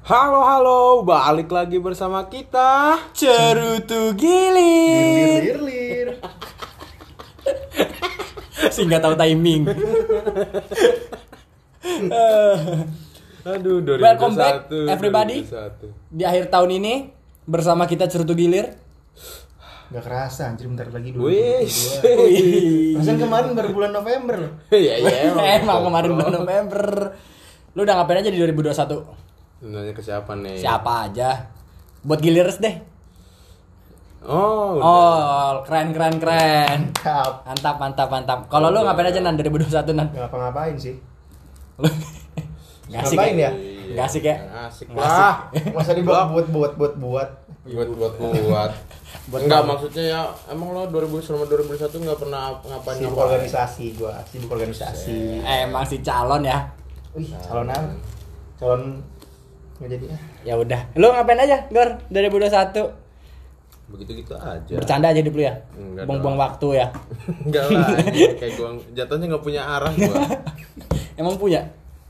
Halo halo, balik lagi bersama kita. Cerutu gilir. Lir lir. Sehingga tahu timing. Aduh, 2021. Welcome back, everybody. 2021. Di akhir tahun ini bersama kita Cerutu gilir. Gak kerasa anjir bentar lagi dulu. Wih. Perasaan kemarin baru bulan November. Iya iya Emang kemarin bulan November. Lu udah ngapain aja di 2021? Nanya ke siapa nih? Siapa aja? Buat gilirers deh. Oh, udah. Oh, keren keren keren. Mantap mantap mantap. Kalau lu ngapain aja nan 2021 nan? Ngapa-ngapain sih. Gak asik Ngapain ya? ya? Gak asik ya? Asik Nggak lah. Masa dibuat buat buat buat buat. Buat buat buat. Enggak maksudnya ya emang lo 2000 selama 2021 enggak pernah ngapain Sibuk ngapain. organisasi gua, sibuk organisasi. Emang si calon ya. Wih, calon apa? Calon nggak jadi ah. Ya udah. Lu ngapain aja, Gor? 2021. Begitu-gitu aja. Bercanda aja hidup lu ya. Buang-buang waktu ya. Enggak lah. Kayak gua jatuhnya enggak punya arah gua. Emang punya?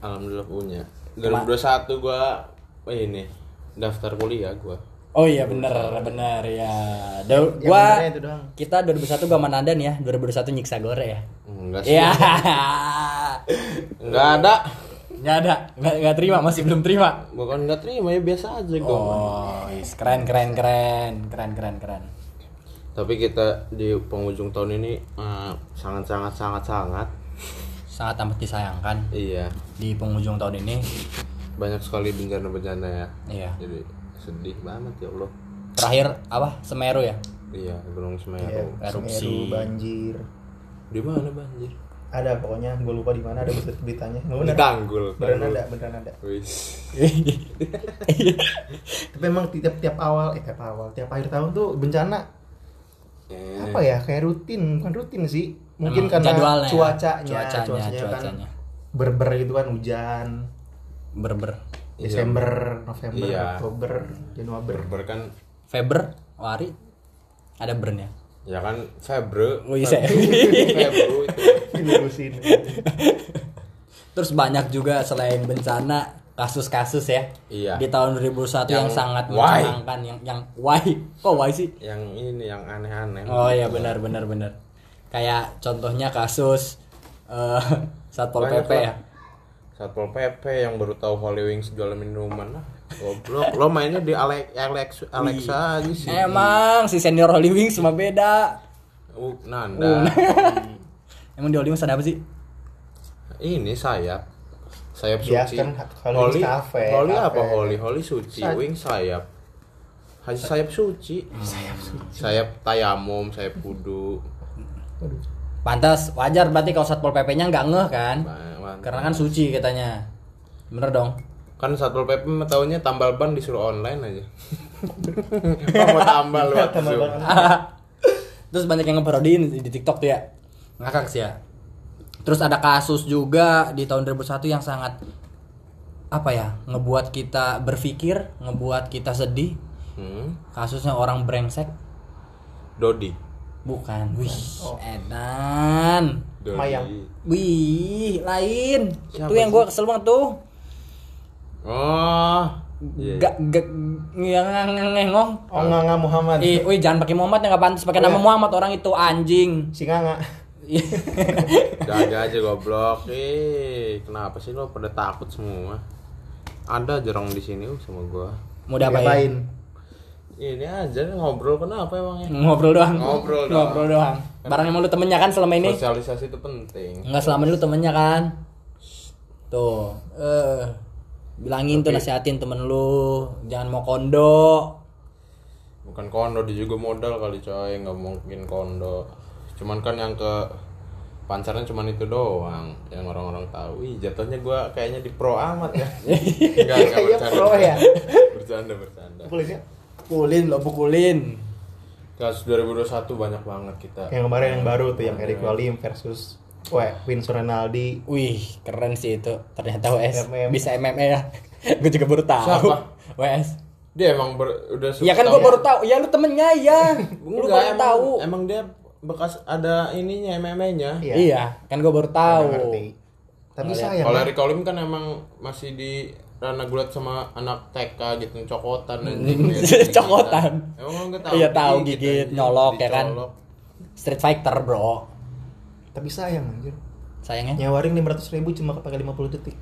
Alhamdulillah punya. 2021 gua oh ini daftar kuliah gua. Oh iya bener bener ya. Da- Yang gua itu doang. kita 2001 gua sama Nandan ya. 2021 nyiksa gore ya. Enggak sih. Iya. Enggak ada. Nggak ada, nggak nggak terima, masih belum terima. Bukan enggak terima ya biasa aja gua. Oh, is, keren keren keren keren keren keren. Tapi kita di penghujung tahun ini eh, sangat sangat sangat sangat Sangat amat disayangkan iya di penghujung tahun ini. banyak sekali bencana-bencana ya. Iya. Jadi sedih banget ya Allah. Terakhir apa? Semeru ya. Iya, Gunung Iya, Semeru. erupsi. Semeru, banjir. Di mana banjir? Ada pokoknya gue lupa di mana ada berita beritanya. Nggak Di bener. Tanggul. Beneran Tanggul. ada, beneran ada. Tapi emang tiap tiap awal, eh tiap awal, tiap akhir tahun tuh bencana Eh, apa ya kayak rutin bukan rutin sih mungkin Emang karena jadwalnya ya? cuacanya Cuacanya, cuacanya, kan cuacanya. berber gitu kan hujan Berber. Iya. Desember November Iya. Oktober Januari Berber kan Feber, Wari, ada burn ya. Ya kan Febre. Oh, iya, saya. Febru itu. Terus banyak juga selain bencana kasus-kasus ya. Iya. Di tahun 2001 yang, Yang sangat why? mencengangkan yang yang why? Kok why sih? Yang ini yang aneh-aneh. Oh iya benar benar benar. Kayak contohnya kasus eh Satpol PP ya. Satpol PP yang baru tahu Holy Wings jual minuman lah. Goblok, lo mainnya di Alex Alex Alexa aja sih. Emang si senior Holy Wings cuma beda. Uh, Nanda. Emang di Holy Wings ada apa sih? Ini sayap. Sayap Ya, suci. kan Holy Wings cafe, Holy cafe. apa Holy? Holy suci, Say- wing sayap. Haji sayap suci. Sayap suci. Sayap tayamum, sayap kudu. Pantas wajar berarti kalau Satpol PP-nya nggak ngeh kan? Ba- mantap. Karena kan suci katanya. Bener dong. Kan Satpol PP mah taunya tambal ban disuruh online aja. Mau tambal ban. Terus banyak yang ngeparodiin di, di TikTok tuh ya. Ngakak sih ya. Terus ada kasus juga di tahun 2001 yang sangat apa ya? Ngebuat kita berpikir, ngebuat kita sedih. Hmm. Kasusnya orang brengsek. Dodi. Bukan. Wih, edan. Dodi. Mayang. Wih, lain. Siapa Itu yang gua kesel banget tuh. Oh. Iya. Gak gak yang ngengong. oh Nganga Muhammad Ih, wih jangan pakai Muhammad yang nggak pantas pakai Oh, nama iya. Muhammad orang itu anjing. si Nganga Jaga aja goblok. Eh, kenapa sih lo pada takut semua? Ada jarang di sini uh, sama gua. Mau diapain? Ini aja ngobrol kenapa emangnya? Ngobrol doang. Ngobrol doang. Ngobrol doang. Barang emang lu temennya kan selama ini? Sosialisasi itu penting. Enggak selama ini lu temennya kan? Tuh, eh bilangin tuh nasihatin temen lu, jangan mau kondo. Bukan kondo dia juga modal kali coy, nggak mungkin kondo. Cuman kan yang ke pancarnya cuman itu doang yang orang-orang tahu. Ih, jatuhnya gua kayaknya di pro amat ya. Enggak, enggak Iya, bercanda. pro ya. Bercanda, bercanda. Ya? Pukulin lo pukulin. Kasus 2021 banyak banget kita. yang kemarin yang baru tuh yang Eric Walim versus Weh, Winston Ronaldi Wih, keren sih itu. Ternyata WS MM. bisa MMA ya. gue juga baru tahu. Siapa? WS. Dia emang ber- udah Ya kan gue baru tahu. Ya lu temennya ya. lu Enggak, baru emang, tahu. Emang dia bekas ada ininya MMA-nya. Iya. kan gue baru tahu. Tapi sayang Kalau. Eric Olim kan emang masih di anak gue liat sama anak TK gitu cokotan Cokotan. emang nggak tahu Iya, tahu, gigit, nyolok, ya kan? Street Fighter bro Tapi sayang anjir. sayangnya Nyawarin 500 ribu cuma pakai 50 detik.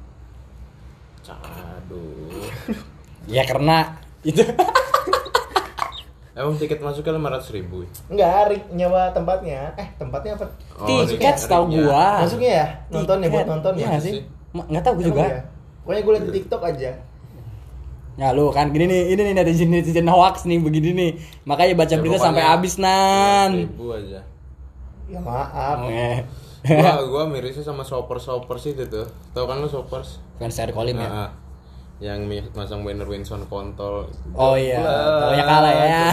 aduh ya karena itu emang tiket masuknya lima ratus ribu? Enggak, Rik, nyawa tempatnya. Eh, tempatnya apa? Oh, tiket ringnya. gua Masuknya ya? Nonton ya buat nonton Iya ya? nggak sih sih? Ma- nggak tahu gua juga ya? Pokoknya gue liat di TikTok aja. Ya lu kan gini nih, ini nih netizen netizen hoax nih begini nih. Makanya baca Ya, berita sampai habis nan. ribu aja Ya maaf. Eh, gua gua mirisnya sama shopper shopper sih itu tuh tau kan lu shoppers Fans Eric Olim ya. Nah, yang mi- masang banner Winson kontol Oh iya, pokoknya kalah ya.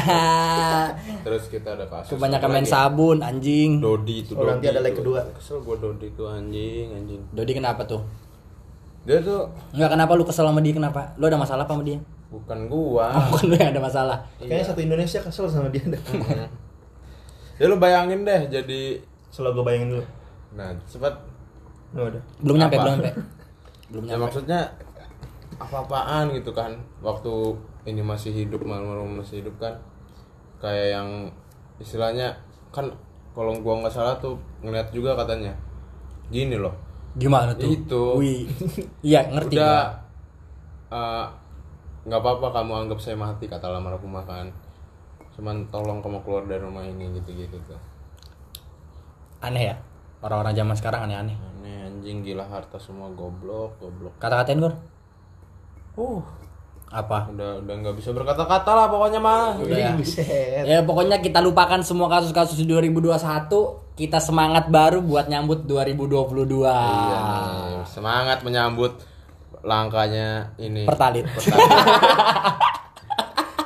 terus kita ada kasus Kebanyakan main sabun anjing. Dodi itu Oh, nanti ada leg tuh. kedua. kesel gua Dodi tuh anjing anjing Dodi kenapa tuh? Dia tuh Enggak kenapa lu kesel sama dia kenapa? Lu ada masalah apa sama dia? bukan gua Oh, bukan lu yang ada masalah. Kayaknya satu Indonesia kesel sama dia dah. ya lu bayangin deh jadi Selalu gue bayangin dulu. nah cepat Nah, udah. Belum nyampe, Apa? belum nyampe. Belum ya nyampe. maksudnya apa-apaan gitu kan waktu ini masih hidup malam masih hidup kan kayak yang istilahnya kan kalau gua nggak salah tuh ngeliat juga katanya gini loh Gimana tuh? Itu. Wih. Iya, ngerti udah gua. eh, nggak apa-apa kamu anggap saya mati kata almarhum makan cuman tolong kamu keluar dari rumah ini gitu-gitu tuh Aneh ya. Orang-orang zaman sekarang aneh-aneh. aneh anjing gila harta semua goblok goblok Kata-katain Gor. Uh. Apa? udah udah nggak bisa berkata-kata lah pokoknya mah Udah ya. Ya pokoknya kita lupakan semua kasus-kasus di 2021 Kita semangat baru buat nyambut 2022 Iya semangat menyambut langkahnya ini. Pertalit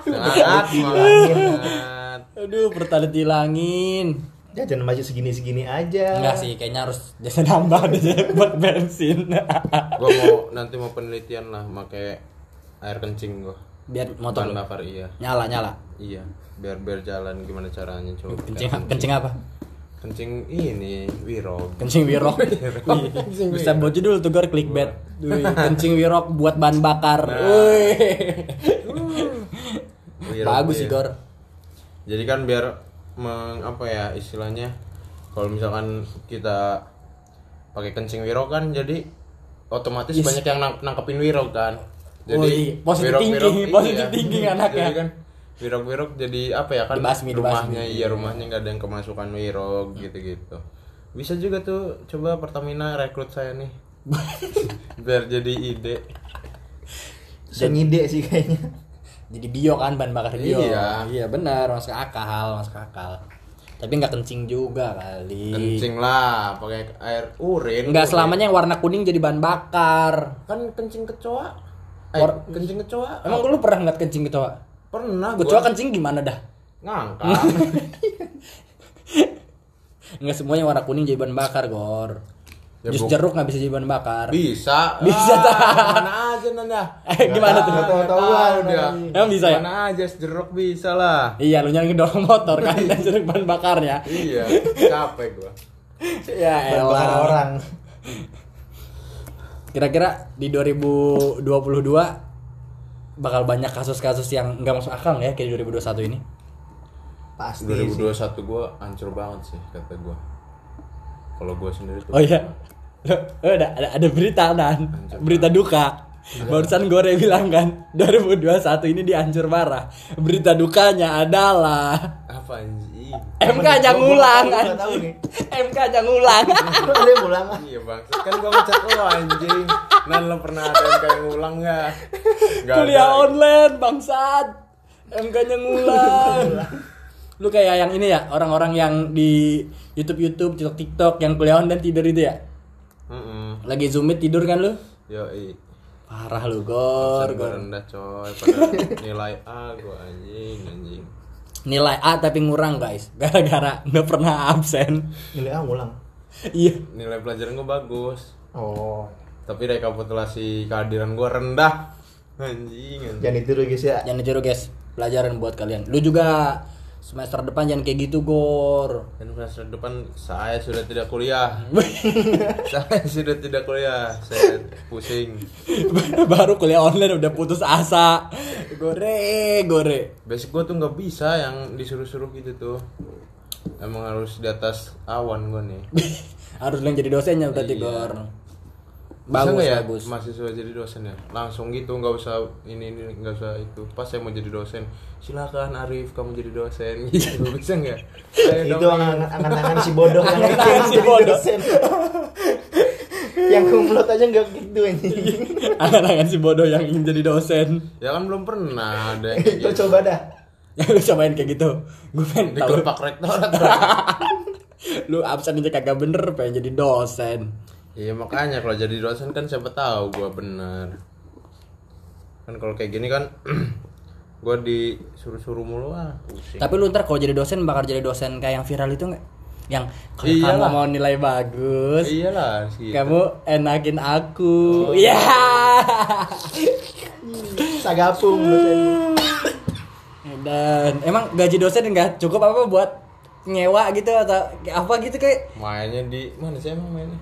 Semangat, semangat. Aduh pertalit hilangin Jajan baju segini-segini aja. Enggak sih kayaknya harus jasa nambah deh buat bensin Gua mau nanti mau penelitian lah pakai air kencing gua. Biar motor bakar iya. nyala nyala Iya, biar biar jalan gimana caranya coba. Kencing, kencing apa? Kencing ini wirog. Kencing wirok Bisa buat judul tuh Gor clickbait Kencing wirok buat bahan bakar Nah. Bagus sih. Gor Jadi kan biar meng, apa ya istilahnya kalau misalkan kita pakai kencing wirog kan jadi otomatis Yes. banyak yang nang- nangkepin wirog kan. Oh iya, positive thinking, positive thinking anaknya. Jadi kan wirog-wirog jadi apa ya kan Dibasmi, rumahnya dibasmi. iya rumahnya nggak ada yang kemasukan wirog gitu-gitu. Bisa juga tuh coba Pertamina rekrut saya nih. biar jadi ide. Bisa ngide sih kayaknya. Jadi bio kan bahan bakar bio. Iya. Iya benar, masuk akal, masuk akal. Tapi nggak kencing juga kali. Kencing lah pakai air urin. Nggak selamanya yang warna kuning jadi bahan bakar. kan kencing kecoa. Eh, War- kencing kecoa. Emang lu pernah ngeliat kencing kecoa? Pernah Kecoa gua kencing gimana dah? ngangkat. Nggak semuanya warna kuning jadi bahan bakar, Gor. Ya, Jus jeruk nggak bisa jadi bahan bakar. bisa. Bisa, Ah, tak? Mana aja nanda. Eh, gimana tuh? Tahu-tahuan dia. lagi. Emang bisa ya? Mana aja jeruk bisa lah. Iya, lu nyari dorong motor kan dan jeruk bahan bakarnya. iya, capek gua. ya elah. orang. Kira-kira di 2022 bakal banyak kasus-kasus yang nggak masuk akal ya kayak 2021 ini? Pasti sih. 2021 gua hancur banget sih kata gua. Kalau gua sendiri tuh. Oh iya. Ada, ada, ada berita dan berita duka. Barusan gue bilang kan 2021 ini dihancur parah. Berita dukanya adalah Apa anjing? MK aja ngulang anjing. nih. MK aja ngulang. Ada yang ulang ah. Iya bang, kan gua ngechat lo anjing. Nan lo pernah ada yang kayak ngulang nggak? Nggak Kuliah ada. online bangsat. MK-nya ngulang. Lu kayak yang ini ya, orang-orang yang di YouTube YouTube, TikTok TikTok yang kuliah online tidur itu ya? Lagi zoom tidur kan lu? Yoi. Parah lu, Gor. Gor. rendah coy pada nilai A gua anjing anjing. Nilai A tapi ngurang, guys. Gara-gara nggak pernah absen. Nilai A ngulang. Iya. Nilai pelajaran gua bagus. Oh. Tapi rekapitulasi kehadiran gua rendah. Anjing anjing. Jangan ditiru guys ya. Jangan ditiru, guys. Pelajaran buat kalian. Lu juga semester depan jangan kayak gitu gor Dan semester depan saya sudah tidak kuliah. saya sudah tidak kuliah. Saya pusing. baru kuliah online udah putus asa gore gore Basic gue tuh nggak bisa yang disuruh-suruh gitu tuh. Emang harus di atas awan gue nih. harus yang jadi dosennya berarti Iya. gor bagus nggak ya bagus mahasiswa jadi dosen ya? Langsung gitu nggak usah ini ini nggak usah itu. Pas saya mau jadi dosen, silakan Arif kamu jadi dosen. Gitu bisa nggak? Itu angan- angan-angan si bodoh yang Angan-angan si bodoh. dosen. yang kumlot aja nggak gitu anjing angan-angan si bodoh yang ingin jadi dosen Ya kan belum pernah ada lo gitu. coba dah yang lu cobain kayak gitu gue pengen tahu Digerpak rektorat. lu absen aja kagak bener pengen jadi dosen Iya makanya kalau jadi dosen kan siapa tahu gua bener. Kan kalau kayak gini kan gua disuruh-suruh mulu ah pusing. tapi lu ntar kalau jadi dosen bakal jadi dosen kayak yang viral itu nggak yang kalau Iyalah. kamu mau nilai bagus Iyalah sih. kamu enakin aku ya sagapung dosen dan emang gaji dosen enggak cukup apa buat nyewa gitu atau apa gitu kayak Mainnya di mana sih emang mainnya?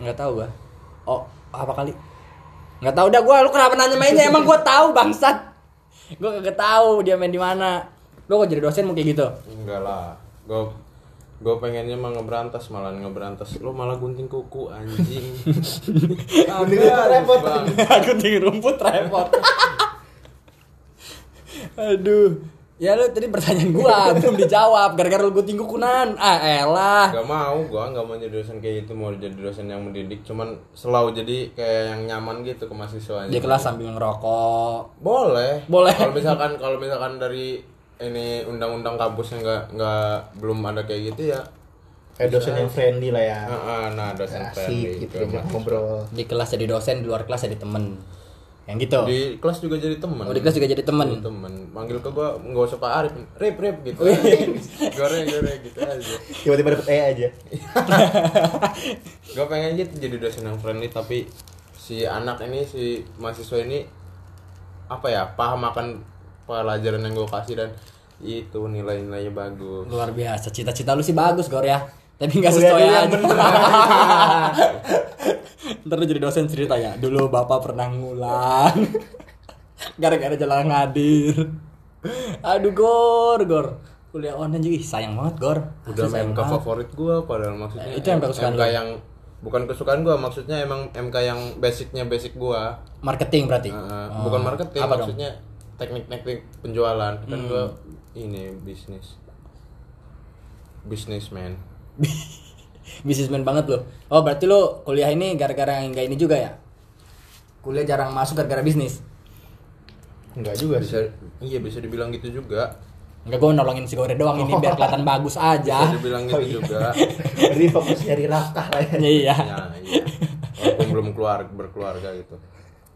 Nggak tahu gua. Oh apa kali? Nggak tahu dah gua. Lu kenapa nanya mainnya? Emang gua tahu bangsat. Gua kagak tahu dia main di mana. Lu kok jadi dosen mau kayak gitu? Enggak lah. Gua gua pengennya mah ngeberantas malah ngeberantas. Lu malah gunting kuku anjing. Gunting kuku repot. Tinggi rumput repot. Aduh ya lu tadi pertanyaan gua belum dijawab gara-gara lu gue tinggu kunan ah elah Gak mau, gua nggak mau jadi dosen kayak gitu, mau jadi dosen yang mendidik, cuman selalu jadi kayak yang nyaman gitu ke mahasiswanya. di kelas sambil ngerokok Boleh. Boleh. Kalau misalkan kalau misalkan dari ini undang-undang kampusnya nggak nggak belum ada kayak gitu ya. kayak dosen yang friendly lah ya Ah, ah, nah dosen friendly asik gitu ya, mahasiswa. ngobrol di kelas jadi dosen di luar kelas jadi temen yang gitu Di kelas juga jadi teman. oh di kelas juga jadi temen Jadi temen. Manggil ke gua nggak usah Pak Arif, Rip Rip gitu. goreng goreng gitu aja. tiba-tiba dapet E aja Gue pengen gitu jadi dosen yang friendly tapi si anak ini si mahasiswa ini apa ya paham akan pelajaran yang gue kasih dan itu nilai-nilainya bagus. luar biasa cita-cita lu sih bagus gor ya tapi nggak sesuai yang aja. ntar lu jadi dosen cerita ya. Dulu bapak pernah ngulang. Gara-gara jalan ngadir. Aduh gor gor. Kuliah online juga Ih, sayang banget gor. Udah sayang MK favorit gue padahal maksudnya Eh, itu MK kesukaan MK yang bukan kesukaan gue maksudnya emang MK yang basicnya basic gue marketing berarti? Uh, bukan marketing apa maksudnya teknik-teknik penjualan. Kan Hmm. gue ini bisnis. Businessman bisnismen banget lo oh berarti lo kuliah ini gara-gara yang enggak ini juga ya? Kuliah jarang masuk gara-gara bisnis? Enggak juga bisa sih. iya bisa dibilang gitu juga. Enggak gue nolongin si Gore doang ini biar kelihatan bagus bisa aja dibilang gitu Oh, iya. juga. Jadi fokus nyari nafkah lah ya. Iya. Ya iya. Walaupun belum keluar berkeluarga gitu.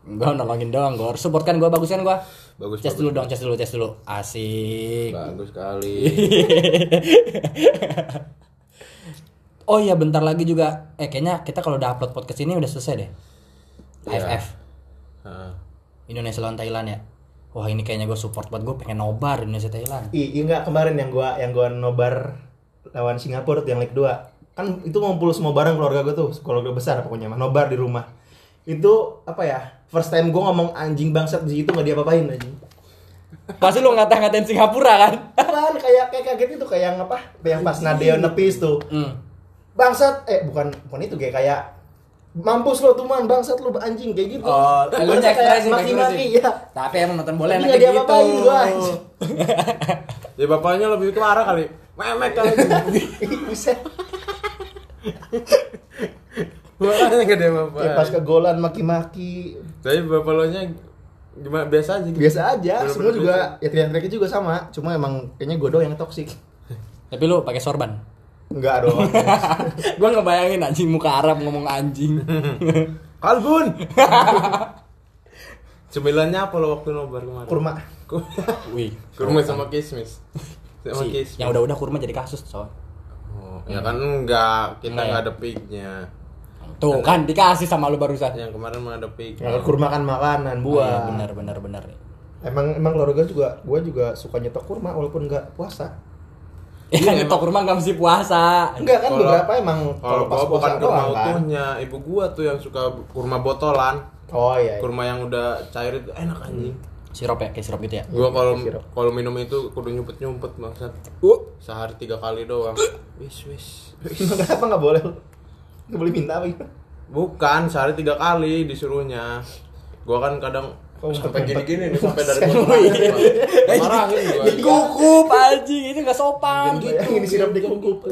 Gue nolongin doang Gor. Support kan gue bagus kan gue bagus. bagus, dulu dong, ces dulu, ces dulu. Asik. bagus sekali oh iya, bentar lagi juga. Eh, kayaknya kita kalau udah upload podcast ini udah selesai deh. Iya. AFF. Heeh. Indonesia lawan Thailand ya. Wah, ini kayaknya gue support buat gue pengen nobar Indonesia Thailand. Ih, iya enggak kemarin yang gua yang gua nobar lawan Singapura yang leg 2. Kan itu ngumpul semua barang keluarga gua tuh, keluarga besar pokoknya mah nobar di rumah. Itu apa ya? First time gua ngomong anjing bangsat di situ nggak diapa-apain anjing. Pasti lu ngata-ngatain Singapura kan? Kan kayak kayak kaget itu kayak yang apa? Yang pas Nadeo nepis tuh. Hmm. Bangsat eh bukan bukan itu kayak kayak mampus lo tuh man bangsat lo anjing kayak gitu. Oh, lu Bangsat kayak ekspresi, maki-maki ya. Tapi emang nonton bola enak gitu. diapa-apain gua, anjing. ya bapaknya lebih ke arah kali memek kali Buset. makanya gak ada bapak Kayak pas kegolan maki-maki. tapi bapak lo nya gimana biasa aja gitu biasa aja semua juga biasa. ya teriak-teriaknya juga sama cuma emang kayaknya gue doang yang toksik Tapi lu pakai sorban. Enggak dong gua ngebayangin anjing muka Arab ngomong anjing. kalbun cemilannya apa lo waktu nobar kemarin kurma Wih. kurma sama kismis sama Si, kismis yang udah-udah kurma jadi kasus, soal. oh, ya kan enggak kita Enggak ya? nggak ada pignya Tuh kan dikasih sama lu barusan. yang kemarin mah ada pig Kalau kurma kan makanan Oh, iya, buah benar benar benar. Emang emang keluarga juga, gue juga suka nyetok kurma walaupun nggak puasa. Ya kan kurma nggak mesti puasa. Enggak kan Kalau- beberapa emang Kalau pas bukan kurma kan. utuhnya, ibu gua tuh yang suka kurma botolan. Oh iya. iya. Kurma yang udah cair itu enak anjing. Sirup ya, kayak sirup gitu ya. Gua kalau kalau minum itu kudu nyumpet-nyumpet bangsat. Uh, Sehari tiga kali doang. Wis wis. Kenapa nggak boleh? Nggak boleh minta apa gitu? Bukan, sehari tiga kali disuruhnya. Gua kan kadang Oh, sampai gini-gini nih, sampai dari iya. Marahin gua. kukup anjing, itu nggak sopan. Gitu. Ini sirup dikukup.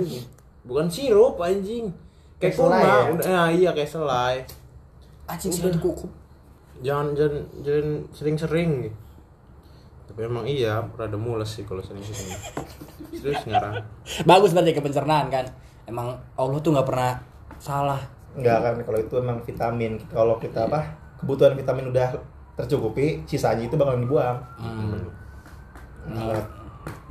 Bukan sirup anjing. Kayak kurma, ya? udah nah, iya kayak selai. Anjing sudah dikukup. Jangan jangan jangan sering-sering. Tapi emang iya, rada mules sih kalau sering-sering. Serius ngarang. Bagus berarti ke pencernaan kan. Emang Allah tuh nggak pernah salah. Enggak kan kalau itu emang vitamin. Kalau kita apa? Kebutuhan vitamin udah tercukupi, sisanya itu bakalan dibuang. Hmm. Nah,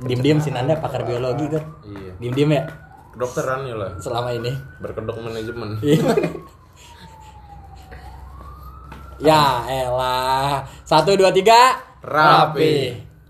Diem-diem sih Nanda pakar biologi kan. Iya. Diem-diem ya Kedokteran ya lah. selama ini. Berkedok manajemen. ya elah. Satu dua tiga. Rapi.